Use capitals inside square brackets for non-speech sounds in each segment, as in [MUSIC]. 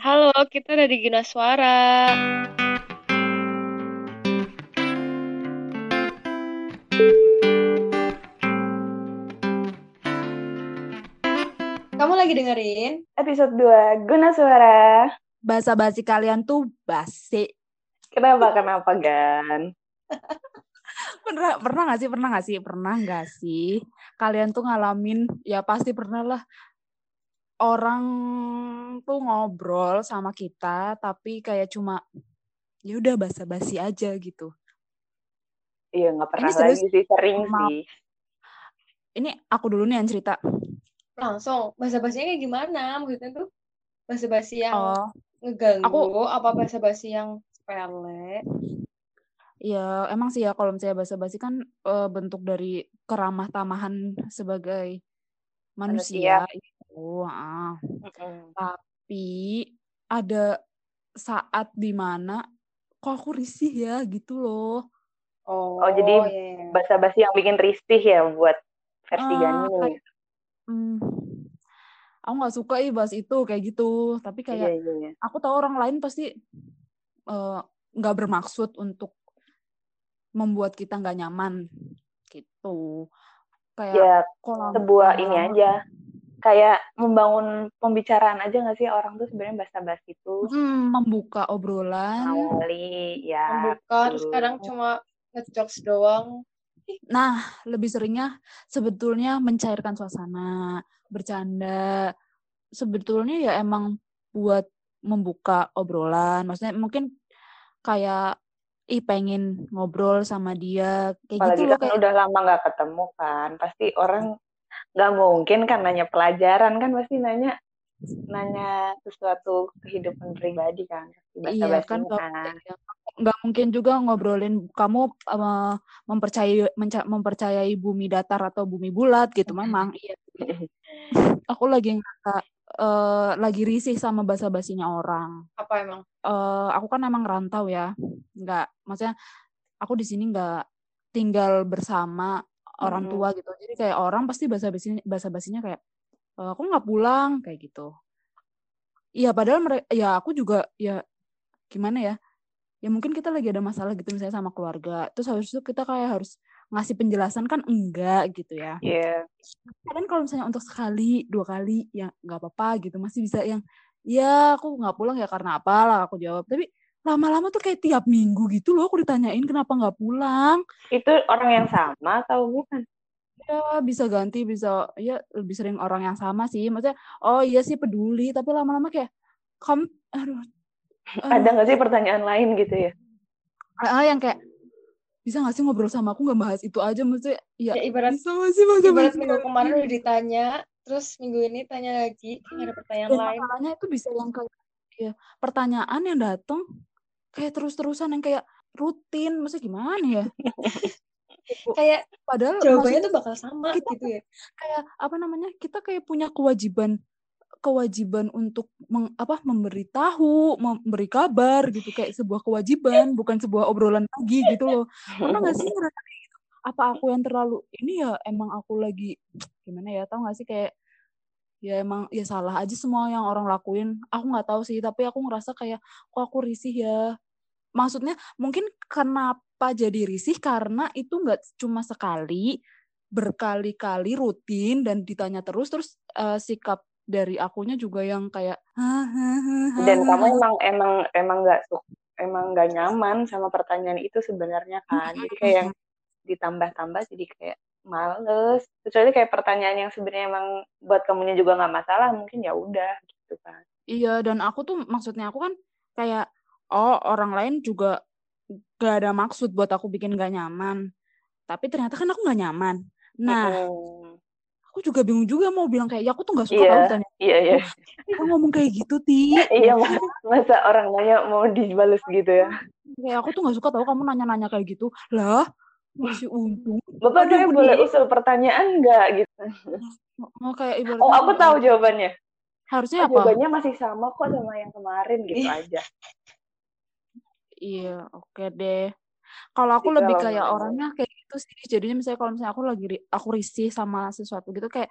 Halo, kita ada di Gina Suara. Kamu lagi dengerin? Episode 2, Guna Suara. Bahasa basi kalian tuh basi. Kenapa, kenapa, Gan? [LAUGHS] Pernah, pernah gak sih? Pernah gak sih? Pernah gak sih? Kalian tuh ngalamin, ya pasti pernah lah. Orang tuh ngobrol sama kita, tapi kayak cuma, ya udah basa-basi aja gitu. Iya, nggak pernah Ini serius? lagi sih, sering sih. Ini aku dulu nih yang cerita. Langsung, bahasa basinya kayak gimana? Maksudnya tuh bahasa basi yang Oh, ngeganggu, aku- apa bahasa basi yang sepele? ya emang sih ya kalau misalnya basa-basi kan eh, bentuk dari keramah tamahan sebagai manusia. Itu. Ah. Mm-mm. tapi ada saat di mana kok aku risih ya gitu loh Oh, Oh, jadi iya. Basa-basi yang bikin risih ya buat versi Gani nih. kayak- hmm, aku nggak suka ih bahas itu kayak gitu tapi Iya, kayak iya, iya. aku tahu orang lain pasti eh, nggak bermaksud untuk membuat kita nggak nyaman gitu kayak Ya, sebuah ini aja. Kayak membangun pembicaraan aja nggak sih orang tuh sebenarnya basa-basi itu Hmm, membuka obrolan awali ya. Membuka, terus betul. kadang cuma ngejokes doang. Nah, lebih seringnya sebetulnya mencairkan suasana, bercanda. Sebetulnya ya emang buat membuka obrolan. Maksudnya mungkin kayak ih pengen ngobrol sama dia kayak Apalagi gitu loh kan kayak udah lama nggak ketemu kan, pasti orang nggak mungkin kan nanya pelajaran kan pasti nanya nanya sesuatu kehidupan pribadi kan, iya basa-basinya kan nggak kan. nggak mungkin juga ngobrolin kamu eh, mempercayai menca- mempercayai bumi datar atau bumi bulat gitu memang iya aku lagi ngerasa eh, lagi risih sama basa-basinya orang Apa emang? eh aku kan emang rantau ya, nggak, maksudnya aku di sini nggak tinggal bersama orang tua gitu. Jadi kayak orang pasti bahasa basinya bahasa basinya kayak, "Eh, aku nggak pulang kayak gitu. Iya padahal mereka, ya aku juga ya gimana ya, ya mungkin kita lagi ada masalah gitu misalnya sama keluarga. Terus habis itu kita kayak harus ngasih penjelasan kan enggak gitu ya. Iya, Kadang kalau misalnya untuk sekali dua kali ya nggak apa-apa gitu masih bisa yang ya aku nggak pulang ya karena apalah aku jawab tapi lama-lama tuh kayak tiap minggu gitu loh aku ditanyain kenapa nggak pulang itu orang yang sama atau bukan? ya bisa ganti bisa ya lebih sering orang yang sama sih maksudnya oh iya sih peduli tapi lama-lama kayak kamu aduh, aduh Ada nggak sih pertanyaan lain gitu ya? ah, yang kayak bisa gak sih ngobrol sama aku nggak bahas itu aja maksudnya ya, Ya, ibarat bisa gak sih bahas ibarat minggu kemarin udah ditanya, terus minggu ini tanya lagi, ada pertanyaan Dan lain. masalahnya itu bisa yang kayak ya, pertanyaan yang datang kayak terus-terusan yang kayak rutin, maksudnya gimana ya? [LAUGHS] Kayak Padahal jawabannya tuh bakal sama kita gitu ya. kayak apa namanya? Kita kayak punya kewajiban kewajiban untuk meng, apa memberitahu, memberi kabar gitu kayak sebuah kewajiban, bukan sebuah obrolan lagi gitu loh. Pernah nggak sih ngerasa gitu? Apa aku yang terlalu ini ya emang aku lagi [TSK] gimana ya? Tahu nggak sih kayak ya emang ya salah aja semua yang orang lakuin. Aku nggak tahu sih, tapi aku ngerasa kayak kok aku risih ya. Maksudnya mungkin kenapa jadi risih karena itu nggak cuma sekali, berkali-kali rutin dan ditanya terus terus eh, sikap dari akunya juga yang kayak Dan kamu emang emang emang nggak emang nggak nyaman sama pertanyaan itu sebenarnya kan. Jadi kayak yang ditambah-tambah jadi kayak males. Kecuali kayak pertanyaan yang sebenarnya emang buat kamunya juga nggak masalah, mungkin ya udah gitu kan. Iya, dan aku tuh maksudnya aku kan kayak oh orang lain juga gak ada maksud buat aku bikin gak nyaman. Tapi ternyata kan aku gak nyaman. Nah, Mm-mm. aku juga bingung juga mau bilang kayak ya aku tuh gak suka tahu ditanya. Iya iya. Aku ngomong kayak gitu, Ti. Iya masa, orang nanya mau dibalas gitu ya. Kayak aku tuh gak suka tahu kamu nanya-nanya kayak gitu. Lah, masih untung. Bapak Aduh, saya boleh usul pertanyaan nggak gitu. Mau kayak ibaratnya Oh aku tahu jawabannya. harusnya Oh, apa? jawabannya masih sama kok sama yang kemarin gitu aja. Iya, oke deh. Kalau aku Jadi lebih kayak orangnya kayak gitu sih. Jadinya misalnya kalau misalnya aku lagi aku risih sama sesuatu gitu kayak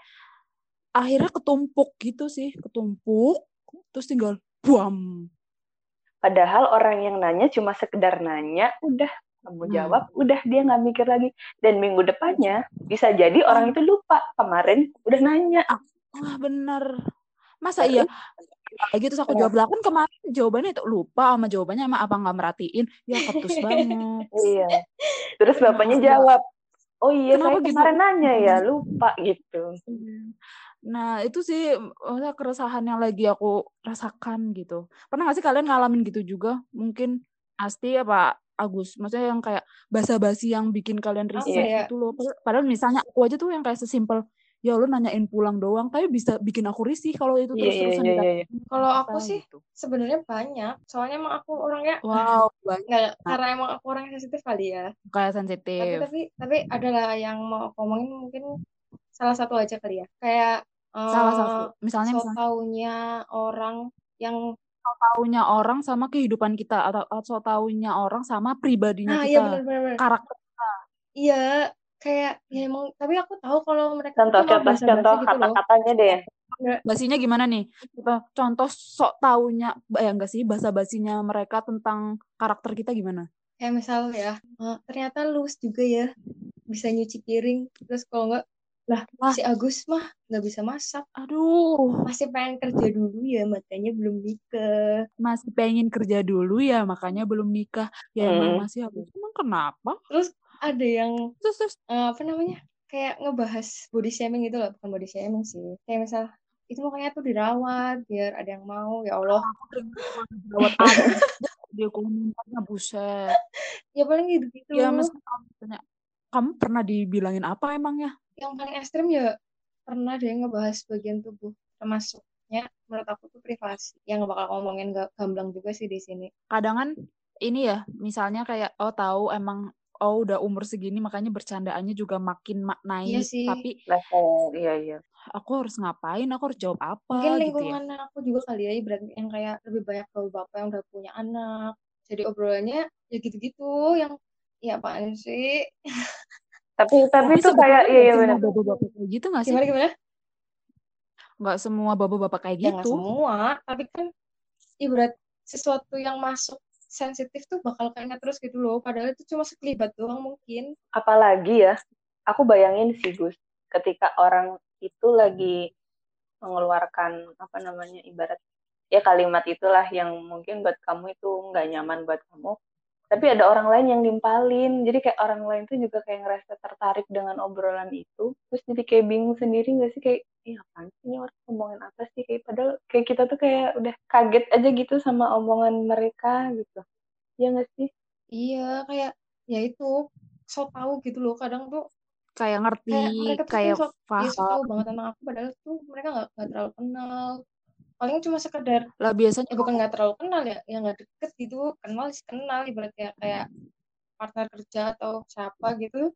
akhirnya ketumpuk gitu sih, ketumpuk. Terus tinggal buam. Padahal orang yang nanya cuma sekedar nanya, udah kamu Hmm. jawab, udah dia nggak mikir lagi. Dan minggu depannya bisa jadi orang itu lupa kemarin udah nanya. Ah, bener. Masa Terus? iya? Lagi terus aku jawab lah kan kemarin jawabannya itu lupa sama jawabannya emang apa nggak merhatiin? Ya ketus [LAUGHS] banget. Iya. Terus bapaknya jawab, oh iya Kenapa saya kemarin nanya ya, lupa gitu. Nah, itu sih maksudnya keresahan yang lagi aku rasakan gitu. Pernah gak sih kalian ngalamin gitu juga? Mungkin Asti apa Agus? Maksudnya yang kayak basa-basi yang bikin kalian risih ya? gitu loh. Padahal- misalnya aku aja tuh yang kayak sesimpel, ya lu nanyain pulang doang, tapi bisa bikin aku risih kalau itu Iya, iya, terus-terusan iya, iya. ditanyain Kalau aku apa sih gitu. sebenarnya banyak. Soalnya emang aku orangnya Wow, [LAUGHS] banyak nggak karena emang aku orang sensitif kali ya. kayak Tapi sensitif. tapi tapi adalah yang mau aku omongin mungkin salah satu aja kali ya. Kayak Salah eh, satu. Misalnya so misalnya taunya orang yang taunya orang sama kehidupan kita atau atau taunya orang sama pribadinya ah iya kita. benar benar benar. Karakter Iya, kayak ya emang tapi aku tahu kalau mereka Contoh, contoh, contoh gitu loh. kata-katanya deh. basinya gimana nih? Contoh, contoh sok taunya ya enggak sih bahasa basinya mereka tentang karakter kita gimana? Kayak misal ya, eh, ternyata lus juga ya bisa nyuci piring. Terus kalau enggak lah Wah. si Agus mah nggak bisa masak. Aduh, Masih pengen kerja dulu ya, makanya belum nikah. masih pengen kerja dulu ya, makanya belum nikah. Ya emang Hmm. masih habis. Emang kenapa? Terus ada yang Terus terus eh, apa namanya? Kayak ngebahas body shaming gitu loh, bukan body shaming sih. Kayak misal itu makanya tuh dirawat biar ada yang mau. Ya Allah. abis dia komentarnya buset. [LAUGHS] Ya paling gitu-gitu. Ya meski kamu tanya, kamu pernah dibilangin apa emangnya? Yang paling ekstrim ya pernah deh ngebahas bagian tubuh termasuknya menurut aku tuh privasi yang nggak bakal ngomongin gak gamblang juga sih di sini Kadang kan ini ya, misalnya kayak oh tahu emang oh udah umur segini makanya bercandaannya juga makin ma- iya naik. sih Tapi Level, iya, iya. aku harus ngapain? Aku harus jawab apa mungkin gitu ya? lingkungan aku juga kali ya ibarat yang kayak lebih banyak bapak-bapak yang udah punya anak jadi obrolannya ya gitu-gitu yang ya apaan sih [LAUGHS] Tapi tapi Tapi tuh kayak iya iya benar. bapak-bapak kayak gitu nggak sih? gimana gimana Nggak semua bapak-bapak kayak ya nggak gitu. semua tapi kan ibarat sesuatu yang masuk sensitif tuh bakal keinget terus gitu loh padahal itu cuma sekelibat doang mungkin Apalagi ya, aku bayangin sih Gus, ketika orang itu lagi mengeluarkan apa namanya ibarat ya kalimat itulah yang mungkin buat kamu itu nggak nyaman buat kamu. Tapi ada orang lain yang nimpalin, jadi kayak orang lain tuh juga kayak ngerasa tertarik dengan obrolan itu, terus jadi kayak bingung sendiri nggak sih? Kayak, iya apaan sih ini orang ngomongin apa sih? Kayak padahal kayak kita tuh kayak udah kaget aja gitu sama omongan mereka gitu, ya nggak sih? iya kayak ya itu so tahu gitu loh. Kadang tuh Kayak ngerti, kayak mereka tuh kayak so, ya, so paham. banget tentang aku. Padahal tuh mereka nggak nggak terlalu kenal paling cuma sekedar Lah biasanya ya bukan nggak terlalu kenal ya ya nggak deket gitu kenal sih kenal ibarat kayak kayak partner kerja atau siapa gitu.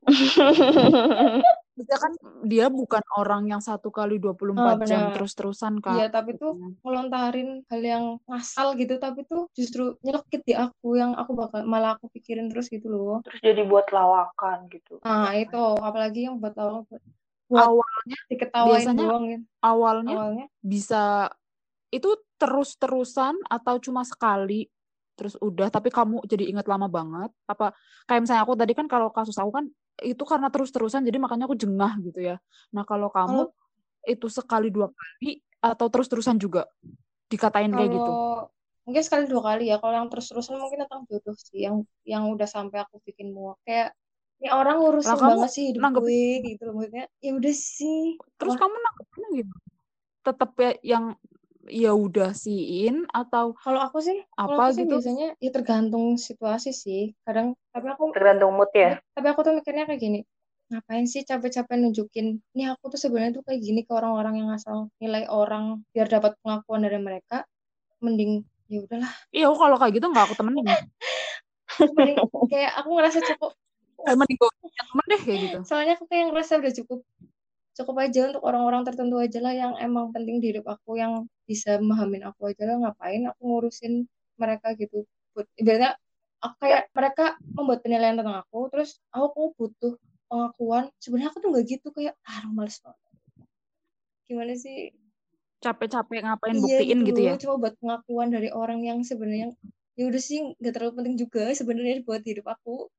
Biasanya kan dia bukan orang yang satu kali 24 Ah, jam terus-terusan kan. iya tapi tuh ngelontarin hal yang ngasal gitu tapi tuh justru nyelekit di aku yang aku bakal malah aku pikirin terus gitu loh. Terus jadi buat lawakan gitu. nah itu apalagi yang buat awal buat Awalnya diketawain biasanya doang gitu. awalnya awalnya? bisa itu terus-terusan atau cuma sekali? Terus udah tapi kamu jadi inget lama banget? Apa kayak misalnya aku tadi kan kalau kasus aku kan itu karena terus-terusan jadi makanya aku jengah gitu ya. Nah kalau kamu Kalau- itu sekali dua kali atau terus-terusan juga? Dikatain kayak gitu? Kalau mungkin sekali dua kali ya. Kalau yang terus-terusan mungkin tentang jodoh sih. Yang yang udah sampai aku bikin muak. Kayak ini orang ngurusin kamu banget sih hidup nanggepin- gue gitu loh. Maksudnya ya udah sih. Terus Apa? kamu nanggepinnya gimana? Tetap ya yang ya udah siin atau kalau aku sih kalau apa aku sih gitu. biasanya ya tergantung situasi sih. Kadang tapi aku Tergantung mood ya. tapi aku tuh mikirnya kayak gini ngapain sih capek-capek nunjukin? Ini aku tuh sebenarnya tuh kayak gini ke orang-orang yang asal nilai orang biar dapat pengakuan dari mereka mending ya udahlah. Iya aku kalau kayak gitu nggak aku temenin. [LAUGHS] Mending kayak aku ngerasa cukup. Kayak mending gue temen deh kayak gitu. Soalnya aku kayak ngerasa udah cukup cukup aja untuk orang-orang tertentu aja lah yang emang penting di hidup aku yang bisa memahamin aku aja lah ngapain aku ngurusin mereka gitu. Ibaratnya aku kayak mereka membuat penilaian tentang aku terus aku, butuh pengakuan. Sebenarnya aku tuh nggak gitu kayak ah males banget. Gimana sih? Capek-capek ngapain iya buktiin gitu. ya? Cuma buat pengakuan dari orang yang sebenarnya ya udah sih nggak terlalu penting juga sebenarnya buat hidup aku.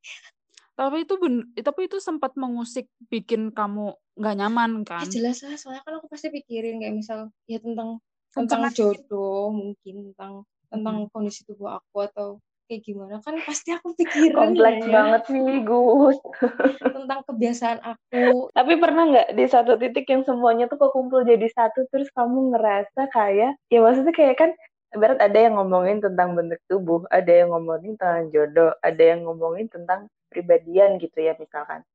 Tapi itu ben tapi itu sempat mengusik bikin kamu nggak nyaman ya kan? jelas lah soalnya kan aku pasti pikirin kayak misal ya tentang tentang jodoh mungkin tentang tentang kondisi tubuh aku atau kayak gimana kan pasti aku pikirin Kompleks ya, banget nih, Gus. [LAUGHS] tentang kebiasaan aku Tapi pernah nggak di satu titik yang semuanya tuh kekumpul jadi satu, terus kamu ngerasa kayak, ya maksudnya kayak kan, ibarat ada yang ngomongin tentang bentuk tubuh, ada yang ngomongin tentang jodoh, ada yang ngomongin tentang pribadian gitu ya misalkan.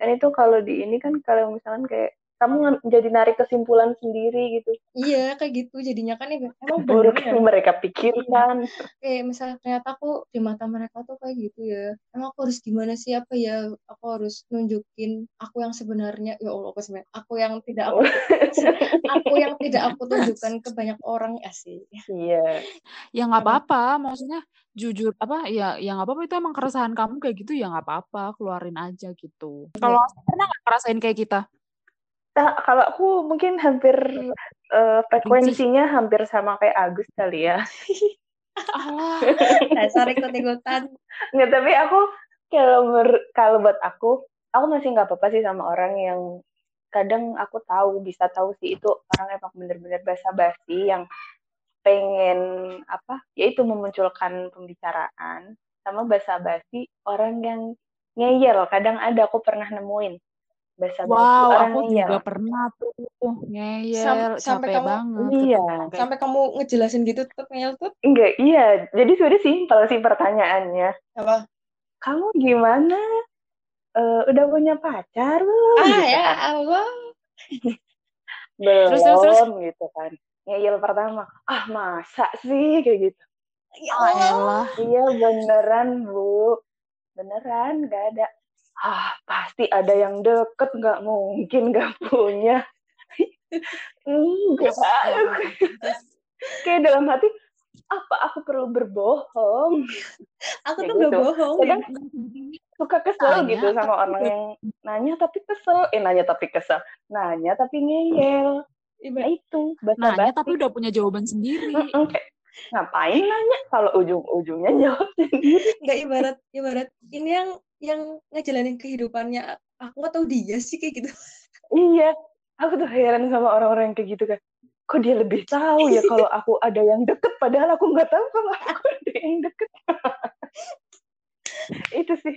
Dan itu kalau di ini kan kalau misalkan kayak kamu jadi narik kesimpulan sendiri gitu. iya kayak gitu. Jadinya kan ya, emang [LAUGHS] Buruk bener yang ya. mereka pikirkan. kayak misalnya ternyata aku di mata mereka tuh kayak gitu ya. Emang aku harus gimana sih? Apa ya? Aku harus nunjukin aku yang sebenarnya. Ya Allah aku sebenarnya? Aku yang tidak aku [LAUGHS] aku yang tidak aku tunjukkan ke banyak orang. Asik Iya. ya nggak apa-apa. Maksudnya jujur apa? Ya ya nggak apa-apa. Itu emang keresahan kamu kayak gitu. Ya nggak apa-apa. Keluarin aja gitu. Kalau Asma pernah nggak ngerasain kayak kita Nah, kalau aku mungkin hampir eh, frekuensinya hampir sama kayak Agus kali ya. alah dasar ikut ikutan Nggak, tapi aku kalau mer- kalau buat aku, aku masih nggak apa-apa sih sama orang yang kadang aku tahu bisa tahu sih itu orang emang bener-bener basa-basi yang pengen apa, yaitu memunculkan pembicaraan sama basa-basi orang yang ngeyel. Kadang ada aku pernah nemuin basa-basi wow aku ngeyel. juga pernah tuh ngeyel Sam- sampai kamu- banget Iya. sampai kamu ngejelasin gitu tuh ngeyel tuh Enggak, iya. Jadi sebenarnya simpel sih pertanyaannya. apa Kamu gimana? Eh, udah punya pacar belum? ah Gitu ya kan. Allah [LAUGHS] belum Terus, terus, terus? gitu kan ngeyel pertama ah masa sih kayak gitu ya ah Allah iya beneran bu beneran gak ada ah pasti ada yang deket nggak mungkin nggak punya. [LAUGHS] Enggak. Kayak dalam hati apa aku perlu berbohong? Aku Kayak tuh gak gitu. bohong. Kadang suka kesel Nanya, gitu sama tapi orang yang nanya tapi kesel. Eh nanya tapi kesel. Nanya tapi ngeyel. Nah Ibarat- itu basa nanya tapi udah punya jawaban sendiri. Kayak, ngapain nanya kalau ujung-ujungnya jawab sendiri? Nggak ibarat ibarat. Ini yang yang ngejalanin kehidupannya. Aku atau dia sih kayak gitu. Iya aku tuh heran sama orang-orang yang kayak gitu kan kok dia lebih tahu ya kalau aku ada yang deket padahal aku nggak tahu kalau aku ada yang deket. [LAUGHS] Itu sih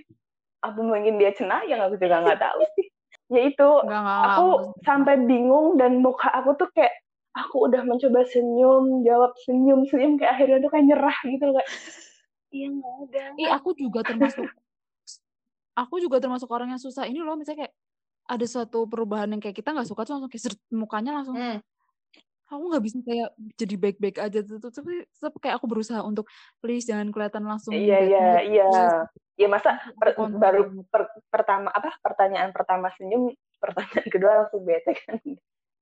apa mungkin dia cenayang aku juga nggak tahu sih. Ya itu aku sampai bingung dan muka aku tuh kayak aku udah mencoba senyum jawab senyum senyum kayak akhirnya tuh kayak nyerah gitu loh kayak iya nggak ada. Ih, aku juga termasuk aku juga termasuk orang yang susah ini loh misalnya kayak ada suatu perubahan yang kayak kita nggak suka tuh langsung kayak seret, mukanya langsung Hmm. aku nggak bisa kayak jadi baik-baik aja tuh tapi tetap kayak aku berusaha untuk please jangan kelihatan langsung Iya iya iya. please." Ya masa per- baru per- pertama apa pertanyaan pertama senyum, [LAUGHS] pertanyaan kedua langsung bete kan.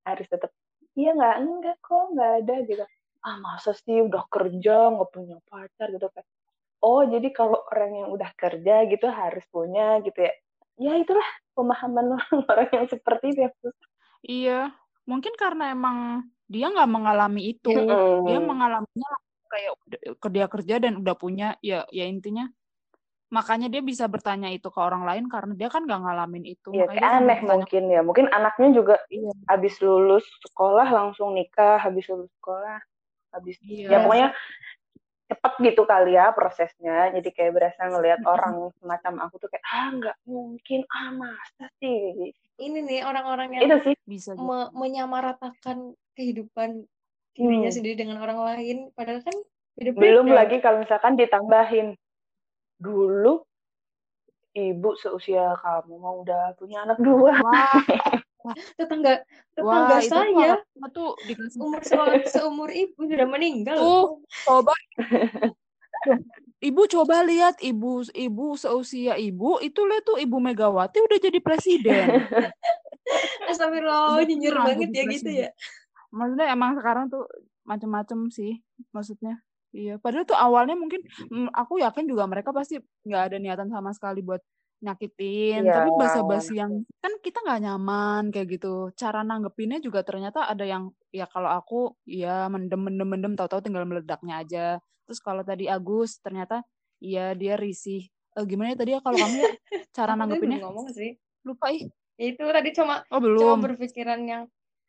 Harus tetap iya nggak enggak kok nggak ada gitu. Ah masa sih udah kerja nggak punya pacar gitu kan. Oh jadi kalau orang yang udah kerja gitu harus punya gitu ya. Ya itulah pemahaman [LAUGHS] orang yang seperti itu ya. iya mungkin karena emang dia nggak mengalami itu Mm-mm. dia mengalaminya kayak udah- dia kerja dan udah punya ya ya intinya makanya dia bisa bertanya itu ke orang lain karena dia kan nggak ngalamin itu Iya, aneh mungkin ya. Mungkin anaknya juga iya habis lulus sekolah langsung nikah, habis lulus sekolah, habis iya ya pokoknya cepet gitu kali ya prosesnya. Jadi kayak berasa ngelihat [LAUGHS] orang semacam aku tuh kayak ah nggak mungkin. Ah masa sih? Ini nih orang-orang yang itu sih. Bisa gitu. me- menyamaratakan kehidupan dirinya Hmm. sendiri dengan orang lain. Padahal kan beda-beda belum lagi kalau misalkan ditambahin dulu ibu seusia kamu mau udah punya anak dua [LAUGHS] wah tetangga wah tetangga itu tuh saya apa tuh dikasih umur se- seumur ibu sudah meninggal tuh coba [LAUGHS] Ibu coba lihat ibu ibu seusia ibu itu lihat tuh ibu Megawati udah jadi presiden. [LAUGHS] Astagfirullah nyinyir pernah banget ya gitu presiden. ya Maksudnya emang sekarang tuh macem-macem sih maksudnya. Iya, padahal tuh awalnya mungkin mm, aku yakin juga mereka pasti nggak ada niatan sama sekali buat nyakitin. Iya. tapi basa-basi yang kan kita nggak nyaman kayak gitu. Cara nanggepinnya juga ternyata ada yang ya kalau aku ya mendem mendem mendem tahu-tahu tinggal meledaknya aja. Terus kalau tadi Agus ternyata iya dia risih. Eh, gimana ya tadi ya kalau kamu ya? [LAUGHS] Cara nanggepinnya? ngomong sih. lupa ih. Ya itu tadi cuma oh cuma belum berpikiran yang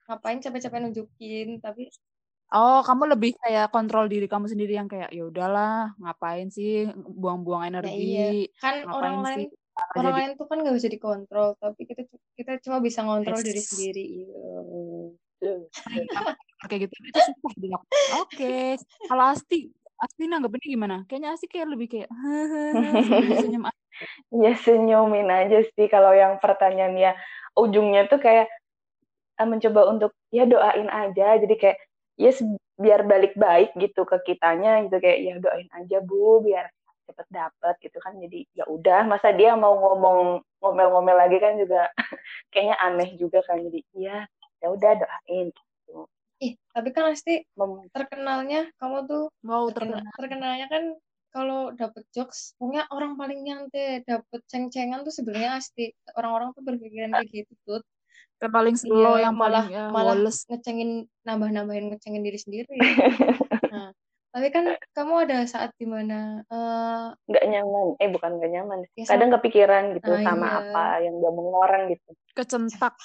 ngapain capek-capek nunjukin tapi oh kamu lebih kayak kontrol diri kamu sendiri yang kayak ya udahlah ngapain sih? Buang-buang ya iya. Energi kan orang ngapain lain sih orang jadi lain tuh kan nggak bisa dikontrol tapi kita kita cuma bisa ngontrol diri Yes. sendiri iya. [LAUGHS] kayak gitu. Itu susah dilakukan oke. Kalau Asti Asti nanggepinnya gimana? Kayaknya Asti kayak lebih kayak senyum Ya senyumin aja sih kalau yang pertanyaannya ujungnya tuh kayak eh, mencoba untuk ya doain aja. Jadi kayak ya se- biar balik baik gitu ke kitanya gitu. Kayak ya doain aja bu biar cepet dapet gitu kan. Jadi ya udah masa dia mau ngomong ngomel-ngomel lagi kan juga [LAUGHS] kayaknya aneh juga kan. Jadi ya ya udah doain gitu. ih tapi kan pasti Mem- terkenalnya kamu tuh wow terkenal terkenal. terkenalnya kan kalau dapet jokes pokoknya orang paling nyantai dapet ceng-cengan tuh sebenarnya pasti orang-orang tuh berpikiran kayak gitu tuh yang paling slow Iya, yang malah paling ya, malah Wallace ngecengin nambah-nambahin ngecengin diri sendiri. [LAUGHS] Nah tapi kan kamu ada saat di mana eh nggak nyaman. Eh bukan nggak nyaman. Ya kadang kepikiran gitu Ah, sama iya. apa yang diomongin orang gitu. Kecentak.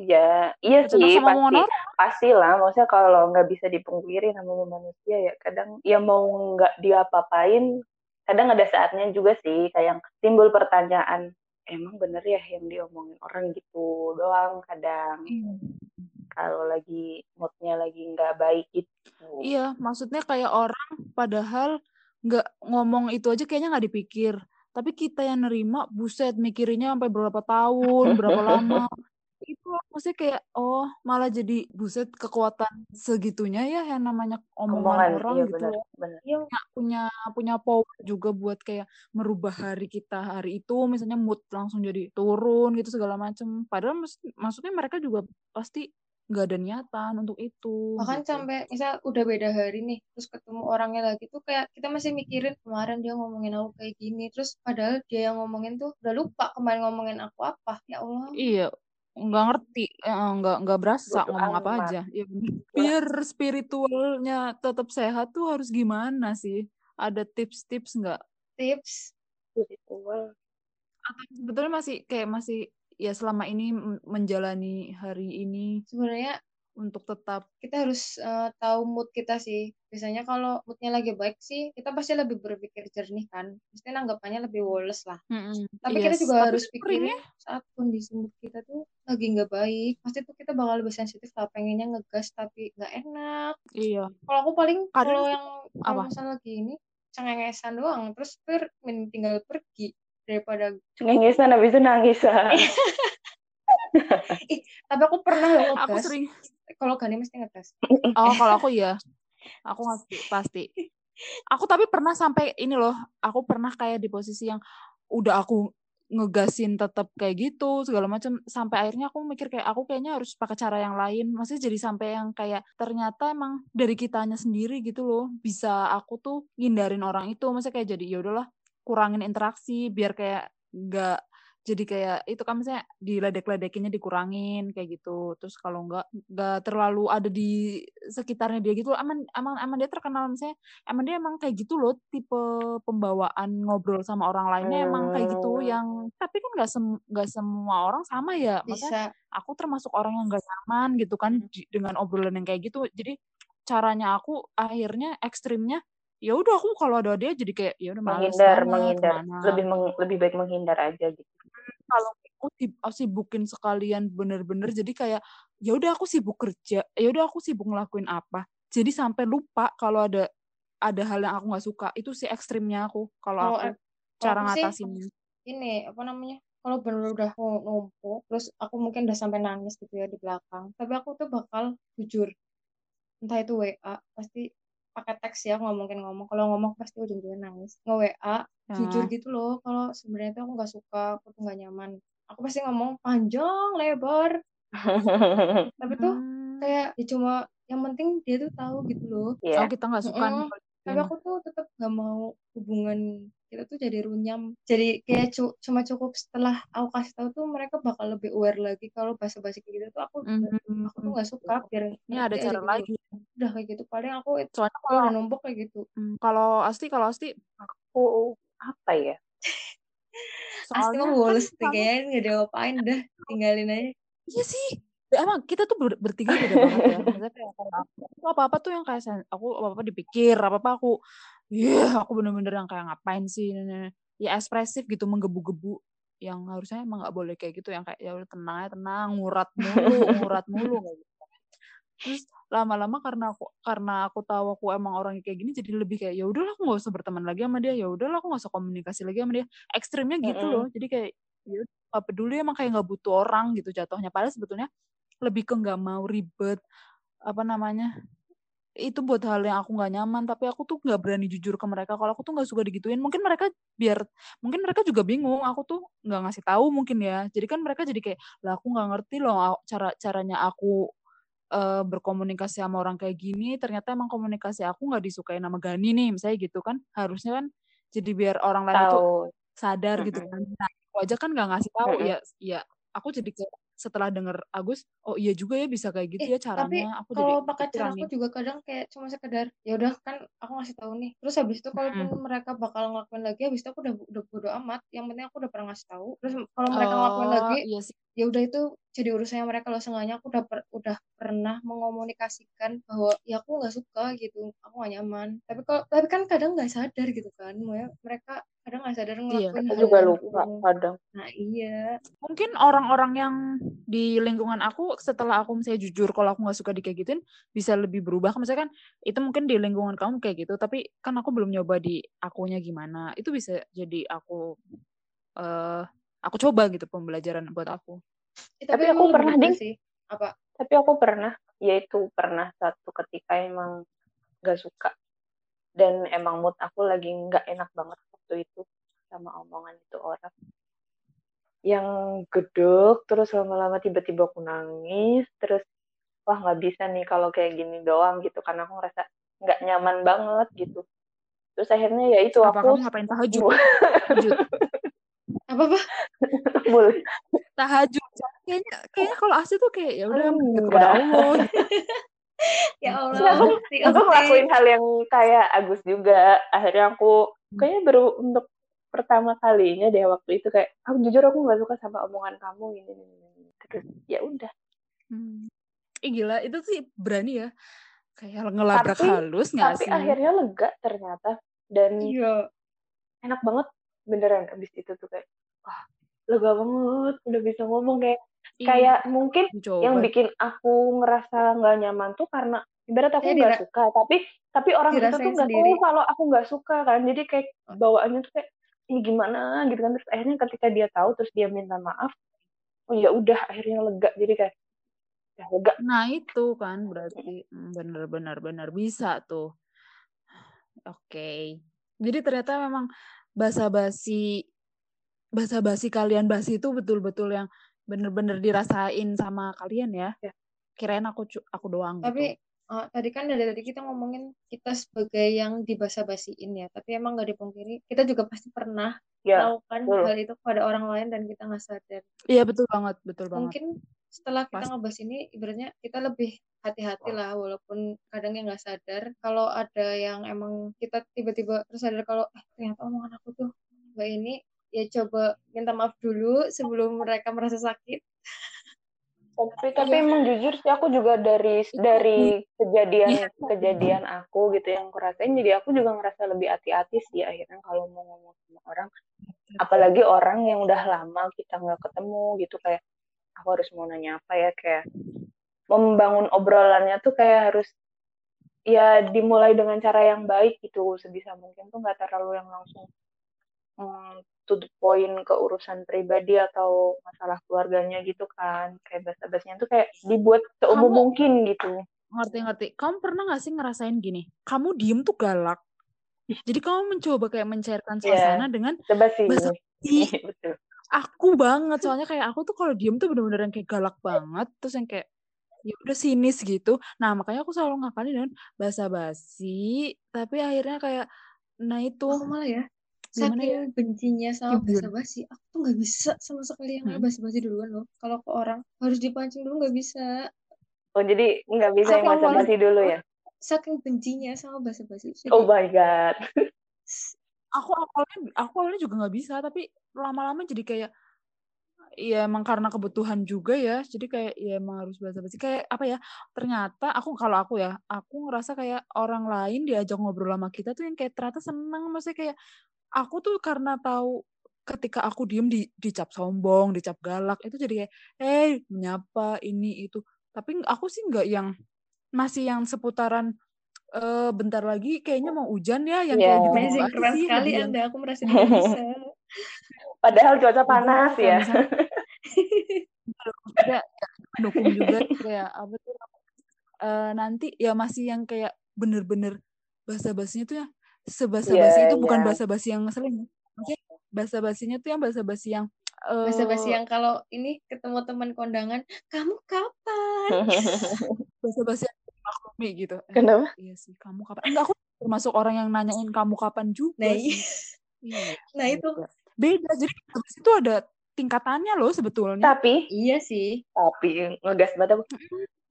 Iya, iya kecentak sih pasti. orang pastilah. Maksudnya kalau nggak bisa dipungkiri namanya manusia ya kadang ya mau nggak diapa-apain, kadang ada saatnya juga sih kayak yang timbul pertanyaan, emang bener ya yang diomongin orang gitu doang kadang kalau lagi moodnya lagi nggak baik gitu. Iya, maksudnya kayak orang padahal nggak ngomong itu aja kayaknya nggak dipikir. Tapi kita yang nerima, buset mikirinnya sampai berapa tahun, berapa lama. [LAUGHS] Itu maksudnya kayak, oh malah jadi buset kekuatan segitunya ya yang namanya omongan, Omongan, orang iya gitu bener, iya Punya, punya power juga buat kayak merubah hari kita hari itu, misalnya mood langsung jadi turun gitu segala macem. Padahal maksudnya mereka juga pasti nggak ada niatan untuk itu. bahkan gitu. sampai misal udah beda hari nih terus ketemu orangnya lagi tuh kayak kita masih mikirin kemarin dia ngomongin aku kayak gini terus padahal dia yang ngomongin tuh udah lupa kemarin ngomongin aku apa ya Allah Iya, nggak ngerti, eh, nggak nggak berasa Bodo ngomong apa aja. Ya, bener. [LAUGHS] biar spiritualnya tetap sehat tuh harus gimana sih? Ada tips-tips nggak? tips Spiritual. Atau sebetulnya masih kayak masih ya selama ini menjalani hari ini sebenarnya untuk tetap kita harus eh, tahu mood kita sih. Biasanya kalau moodnya lagi baik sih kita pasti lebih berpikir jernih kan. Pasti nanggapannya lebih woles lah. Mm-mm, tapi kita yes. juga Tapi harus pikirin saat kondisi mood kita tuh lagi nggak baik pasti tuh kita bakal lebih sensitif lah. Pengennya ngegas tapi nggak enak. Iya. kalau aku paling kalau yang kalau misalnya lagi ini cengengesan doang. Terus per tinggal pergi daripada Cengengesan habis itu nangis. ah. [LAUGHS] ih tapi aku pernah loh Aku sering. kalau Gani mesti ngegas Oh, kalau aku iya. Aku pasti pasti. Aku tapi pernah sampai ini loh. Aku pernah kayak di posisi yang udah aku ngegasin tetap kayak gitu segala macam sampai akhirnya aku mikir kayak aku kayaknya harus pakai cara yang lain maksudnya jadi sampai yang kayak ternyata emang dari kitanya sendiri gitu loh bisa aku tuh ngindarin orang itu maksudnya kayak jadi ya udahlah kurangin interaksi biar kayak nggak jadi kayak itu kan misalnya diledek-ledekinnya dikurangin kayak gitu. Terus kalau nggak nggak terlalu ada di sekitarnya dia gitu aman aman aman dia terkenal misalnya emang dia emang kayak gitu loh tipe pembawaan ngobrol sama orang lainnya emang kayak gitu Hmm. yang tapi kan nggak sem nggak semua orang sama ya. Maksudnya bisa. aku termasuk orang yang nggak nyaman gitu kan di- dengan obrolan yang kayak gitu. Jadi caranya aku akhirnya ekstrimnya ya udah aku kalau ada dia jadi kayak ya udah menghindar, banget menghindar. ke mana Lebih meng- lebih baik menghindar aja gitu. kalau aku sib- aku sibukin sekalian bener-bener jadi kayak ya udah aku sibuk kerja ya udah aku sibuk ngelakuin apa jadi sampai lupa kalau ada ada hal yang aku nggak suka itu sih ekstrimnya aku kalau aku cara ngatasinnya ini apa namanya kalau bener udah nu- numpuk terus aku mungkin udah sampai nangis gitu ya di belakang tapi aku tuh bakal jujur entah itu WA pasti pakai teks ya nggak mungkin ngomong kalau ngomong pasti ujung-ujungnya nangis nge WA jujur ya gitu loh kalau sebenarnya tuh aku nggak suka aku tuh nggak nyaman aku pasti ngomong panjang lebar [LAUGHS] tapi tuh hmm. kayak ya cuma yang penting dia tuh tahu gitu loh oh Iya. kita nggak suka Mm-mm. kalau tapi aku tuh tetap nggak mau hubungan kita tuh jadi runyam jadi kayak cu cuma cukup setelah aku kasih tahu tuh mereka bakal lebih aware lagi kalau bahasa basi kayak gitu tuh aku Mhm. aku tuh nggak suka biar Ini ada cara gitu lagi. Udah kayak gitu paling aku Soalnya kalau kalau udah numpuk kayak gitu Hmm, kalau Asti, kalau Asti Aku apa ya? Asti soalnya mah kan bolos nih kamu kayaknya nggak diapain dah tinggalin aja iya sih. Ya, emang kita tuh ber- bertiga beda banget ya. Maksudnya kayak aku, aku apa-apa tuh yang kayak sen- aku apa-apa dipikir, apa-apa aku iya, aku bener-bener yang kayak ngapain sih. Nah, nah, nah. Ya ekspresif gitu, menggebu-gebu yang harusnya emang nggak boleh kayak gitu yang kayak ya udah tenang aja tenang ngurat mulu ngurat mulu kayak gitu. Terus lama-lama karena aku karena aku tahu aku emang orangnya kayak gini jadi lebih kayak ya udahlah aku nggak usah berteman lagi sama dia. Ya udahlah aku nggak usah komunikasi lagi sama dia. Ekstrimnya gitu Mm-mm. loh. Jadi kayak ya nggak peduli emang kayak nggak butuh orang gitu jatuhnya. Padahal sebetulnya lebih ke nggak mau ribet apa namanya itu buat hal yang aku nggak nyaman. Tapi aku tuh nggak berani jujur ke mereka. Kalau aku tuh nggak suka digituin mungkin mereka biar mungkin mereka juga bingung. Aku tuh nggak ngasih tahu mungkin ya. Jadi kan mereka jadi kayak lah aku nggak ngerti loh cara caranya aku eh, berkomunikasi sama orang kayak gini ternyata emang komunikasi aku nggak disukai sama Gani nih misalnya gitu kan harusnya kan jadi biar orang lain Tahu. sadar gitu kan nah aku aja kan nggak ngasih tahu ya ya aku jadi kayak setelah denger Agus oh iya juga ya bisa kayak gitu Eh, ya tapi caranya aku jadi kalau pakai cara aku juga kadang kayak cuma sekedar ya udah kan aku ngasih tahu nih. Terus habis itu kalaupun Mm-mm. mereka bakal ngelakuin lagi habis itu aku udah udah bodo amat. Yang penting aku udah pernah ngasih tahu. Terus kalau mereka ngelakuin oh lagi iya sih ya udah itu jadi urusannya mereka loh. Seenggaknya aku udah per- udah pernah mengomunikasikan bahwa ya aku nggak suka gitu aku gak nyaman. Tapi kalau tapi kan kadang nggak sadar gitu kan mereka kadang nggak sadar iya ngelakuin Kita hal juga lupa kadang. nah iya. Mungkin orang-orang yang di lingkungan aku setelah aku misalnya jujur kalau aku nggak suka di kayak gituin bisa lebih berubah. Misalnya kan itu mungkin di lingkungan kamu kayak gitu tapi kan aku belum nyoba di akunya gimana. Itu bisa jadi aku eh aku coba gitu pembelajaran buat aku Eh, Tapi tapi aku pernah, Ding. sih apa Tapi aku pernah, yaitu pernah satu ketika emang gak suka. Dan emang mood aku lagi nggak enak banget waktu itu sama omongan itu orang. Yang gedek, terus lama-lama tiba-tiba aku nangis, terus wah nggak bisa nih kalau kayak gini doang gitu. Karena aku ngerasa nggak nyaman banget gitu. Terus akhirnya ya itu apa aku kamu ngapain tahajud [LAUGHS] apa apa? [LAUGHS] Boleh. Tahajud. Kayaknya kayaknya kalau asli tuh kayak ya udah enggak. kepada Allah. [LAUGHS] [LAUGHS] Ya Allah aku Usti, aku Usti. ngelakuin hal yang kayak Agus juga. Akhirnya aku kayaknya baru untuk pertama kalinya deh waktu itu kayak aku jujur aku nggak suka sama omongan kamu ini ini, ini, ini." terus ya udah. Hmm. Ih, gila itu sih berani ya. Kayak ngelabrak Tapi- halus nggak tapi sih? akhirnya lega ternyata. Dan iya. enak banget beneran abis itu tuh kayak wah lega banget udah bisa ngomong kayak Ih, kayak mungkin dicoba. yang bikin aku ngerasa nggak nyaman tuh karena ibarat aku Kayak nggak dira- suka tapi tapi orang itu tuh nggak tahu kalau aku nggak suka kan jadi kayak bawaannya tuh kayak ini gimana gitu kan terus akhirnya ketika dia tahu terus dia minta maaf oh ya udah akhirnya lega jadi kayak ya lega Nah itu kan berarti hmm, bener-bener bener bisa tuh. Oke. Jadi ternyata memang basa-basi basa-basi kalian basi itu betul-betul yang bener-bener dirasain sama kalian ya. Ya. Kirain aku aku doang tapi gitu. eh, tadi kan dari tadi kita ngomongin kita sebagai yang dibasa-basiin ya tapi emang nggak dipungkiri kita juga pasti pernah ya melakukan betul. hal itu kepada orang lain dan kita nggak sadar Iya betul banget, betul banget. mungkin setelah kita Pasti. ngebahas ini ibaratnya kita lebih hati-hati lah walaupun kadang yang nggak sadar kalau ada yang emang kita tiba-tiba tersadar kalau eh ternyata omongan aku tuh mbak ini ya coba minta maaf dulu sebelum mereka merasa sakit tapi tapi Iya. emang jujur sih aku juga dari dari kejadian Iya. kejadian aku gitu yang kurasain jadi aku juga ngerasa lebih hati-hati sih akhirnya kalau mau ngomong sama orang apalagi orang yang udah lama kita nggak ketemu gitu kayak aku harus mau nanya apa ya kayak membangun obrolannya tuh kayak harus ya dimulai dengan cara yang baik gitu sebisa mungkin tuh nggak terlalu yang langsung hmm, to the point ke urusan pribadi atau masalah keluarganya gitu kan kayak basa-basinya tuh kayak dibuat seumum mungkin gitu Ngerti-ngerti. Kamu pernah gak sih ngerasain gini? Kamu diem tuh galak. Jadi kamu mencoba kayak mencairkan Iya. suasana dengan coba sih basa [LAUGHS] betul aku banget soalnya kayak aku tuh kalau diem tuh bener-bener yang kayak galak banget terus yang kayak ya udah sinis gitu nah makanya aku selalu ngapalin dengan basa-basi tapi akhirnya kayak nah itu aku malah ya Gimana ya? saking bencinya sama Gimana? basa-basi aku tuh nggak bisa sama sekali yang Hmm. basa-basi duluan loh kalau ke orang harus dipancing dulu nggak bisa Oh jadi nggak bisa yang awalnya- basa-basi dulu ya? saking bencinya sama basa-basi jadi Oh my god. Aku awalnya aku awalnya juga nggak bisa, tapi lama-lama jadi kayak ya emang karena kebutuhan juga ya. Jadi kayak ya emang harus basa-basi. Kayak apa ya? Ternyata aku kalau aku ya, aku ngerasa kayak orang lain diajak ngobrol sama kita tuh yang kayak ternyata seneng. Maksudnya kayak aku tuh karena tahu ketika aku diem di dicap sombong, dicap galak, itu jadi kayak, eh menyapa ini itu. Tapi aku sih nggak yang masih yang seputaran eh bentar lagi kayaknya mau hujan ya yang Iya. kayak gitu amazing sih sekali yang anda aku merasa tidak [LAUGHS] bisa Padahal cuaca panas kayak ya. misalnya [LAUGHS] maksudnya ya, mendukung juga kayak apa tuh eh, nanti ya masih yang kayak bener-bener bahasa basinya tuh yang sebasa basi Iya, itu bukan iya. bahasa basi yang ngeselin maksudnya bahasa basinya tuh yang bahasa basi yang eh, basa-basi yang kalau ini ketemu teman kondangan kamu kapan [LAUGHS] bahasa basi yang maklumi gitu. Eh, Kenapa? iya sih kamu kapan? Enggak aku termasuk orang yang nanyain kamu kapan juga nah sih. iya. Iya nah itu. beda jadi itu ada tingkatannya loh sebetulnya. Tapi, iya sih. tapi ngegas banget aku.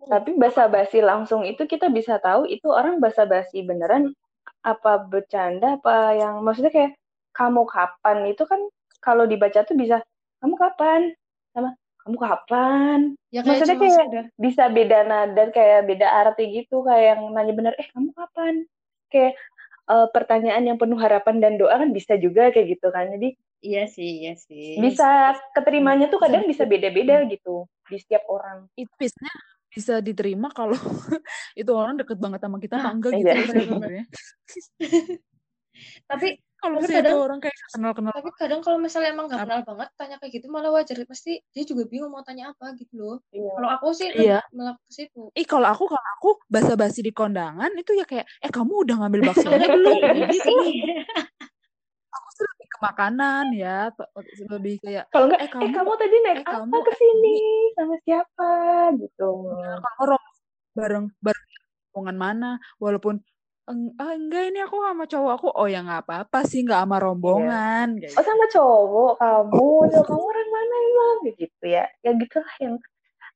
Tapi basa-basi langsung itu kita bisa tahu itu orang basa-basi beneran apa bercanda apa yang maksudnya kayak kamu kapan? Itu kan kalau dibaca tuh bisa kamu kapan? Sama kamu kapan ya kayak Maksudnya kayak- sekedar bisa beda nada kayak beda arti gitu kayak yang nanya bener eh kamu kapan kayak eh, pertanyaan yang penuh harapan dan doa kan bisa juga kayak gitu kan jadi iya sih iya sih bisa keterimanya tuh kadang Bisa. beda-beda gitu di setiap orang itu biasanya bisa diterima kalau [LAUGHS] itu orang deket banget sama kita apa Ah, enggak iya. gitu Bener-bener. sebenarnya. [LAUGHS] tapi Kalau misalnya kadang- orang kayak kenal-kenal tapi kadang kalau misalnya emang nggak kenal banget tanya kayak gitu malah wajar. Pasti dia juga bingung mau tanya apa gitu loh. Iya. kalau aku sih Iya. malah ke situ. Ih kalau aku kalau aku basa-basi di kondangan itu ya kayak eh kamu udah ngambil baksonya [LAUGHS] belum? Gitu. [LAUGHS] Aku sih lebih ke makanan ya, lebih kayak kalau enggak Eh, eh kamu- kamu, tadi naik eh, apa kamu ke sini? sama siapa? Gitu. Kalau rom bareng bareng rombongan mana walaupun "Eng- ah, enggak ini aku sama cowok aku. Oh ya nggak apa-apa sih nggak sama rombongan kayak oh sama cowok kamu ya kamu orang mana emang? Gitu ya. Ya gitulah yang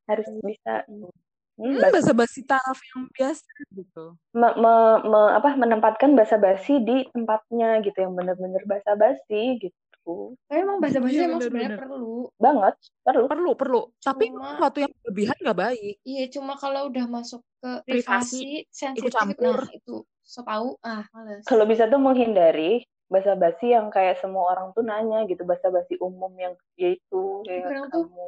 harus bisa hmm, Hmm, bas- basa-basi taraf yang biasa gitu. me- me- me- apa menempatkan basa-basi di tempatnya gitu yang benar-benar basa-basi gitu. Tapi emang bahasa bahasa Iya, emang sebenarnya perlu. Banget perlu. Perlu, perlu. Tapi Cuma- sesuatu yang berlebihan nggak baik. iya cuma kalau udah masuk ke Privasi, privasi sensitif nah itu so tau ah males kalau bisa tuh menghindari basa-basi yang kayak semua orang tuh nanya gitu basa-basi umum yang yaitu kayak Kadang tuh kamu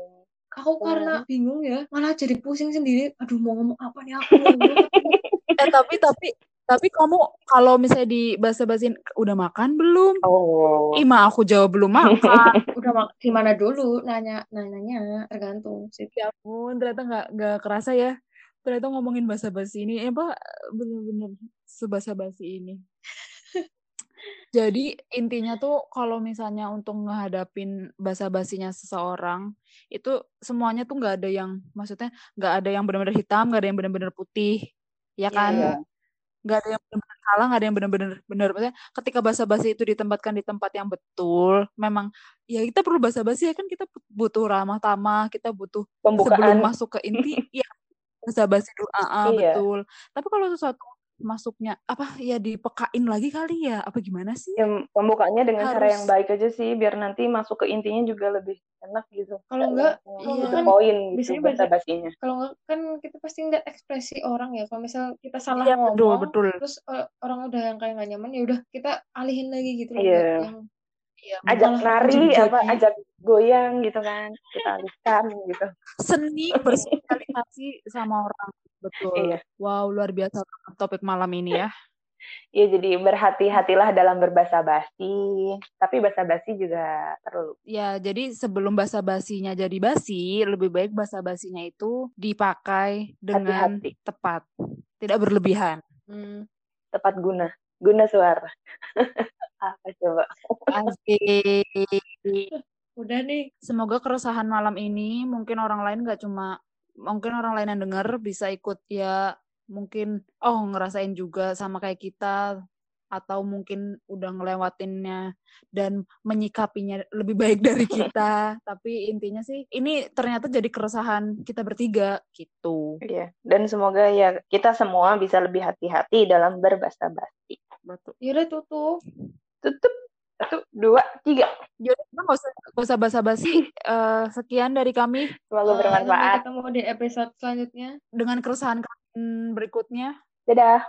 aku Hmm. karena bingung ya malah jadi pusing sendiri aduh mau ngomong apa nih aku? [LAUGHS] Eh tapi tapi tapi kamu kalau misalnya di basa-basin udah makan belum? oh Ima aku jawab belum makan. [LAUGHS] udah mak- di mana dulu nanya nanya tergantung sih ya ampun, ternyata nggak nggak kerasa ya. Ternyata ngomongin basa-basi ini, eh, apa bener-bener sebasa-basi ini. [LAUGHS] Jadi intinya tuh kalau misalnya untuk ngehadapin basa-basinya seseorang itu semuanya tuh nggak ada yang maksudnya nggak ada yang benar-benar hitam, nggak ada yang benar-benar putih, ya kan? Iya. Nggak ada yang benar-benar salah, nggak ada yang benar-benar benar. Maksudnya ketika basa-basi itu ditempatkan di tempat yang betul, memang ya kita perlu basa-basi ya kan kita butuh ramah tamah, kita butuh sebelum pembukaan masuk ke inti [LAUGHS] ya basa-basi dulu ah, ah, Iya. betul tapi kalau sesuatu masuknya apa ya dipekain lagi kali ya apa gimana sih ya pembukaannya dengan cara yang Harus- baik aja sih biar nanti masuk ke intinya juga lebih enak gitu Kalau enggak, iya. ke poin gitu bahasa basinya kalau nggak kan kita pasti ngeliat ekspresi orang ya kalau misal kita salah Iya, betul, ngomong betul. terus eh, orang udah yang kayak nggak nyaman ya udah kita alihin lagi gitu loh Iya. nggak yang Iya, ajak jadi-jadi. apa ajak goyang gitu kan kita alihkan gitu seni [LAUGHS] bersosialisasi sama orang betul Iya. wow luar biasa topik malam ini ya ya jadi berhati-hatilah dalam berbahasa basi tapi bahasa basi juga perlu ya jadi sebelum basa basinya jadi basi lebih baik basa basinya itu dipakai dengan Hati-hati. tepat tidak berlebihan hmm, tepat guna guna suara [LAUGHS] apa coba Asik. udah nih Semoga keresahan malam ini mungkin orang lain nggak cuma mungkin orang lain yang dengar bisa ikut ya mungkin oh ngerasain juga sama kayak kita atau mungkin udah ngelewatinnya dan menyikapinya lebih baik dari kita. [LAUGHS] Tapi intinya sih ini ternyata jadi keresahan kita bertiga gitu. Iya, dan semoga ya kita semua bisa lebih hati-hati dalam berbahasa basi. Betul. Yaudah tutup. Tutup. Satu, dua, tiga. Jadi kita nggak usah nggak usah basa-basi. Eh, sekian dari kami Semoga Eh, bermanfaat. Sampai ketemu di episode selanjutnya. dengan keresahan kalian berikutnya. Dadah.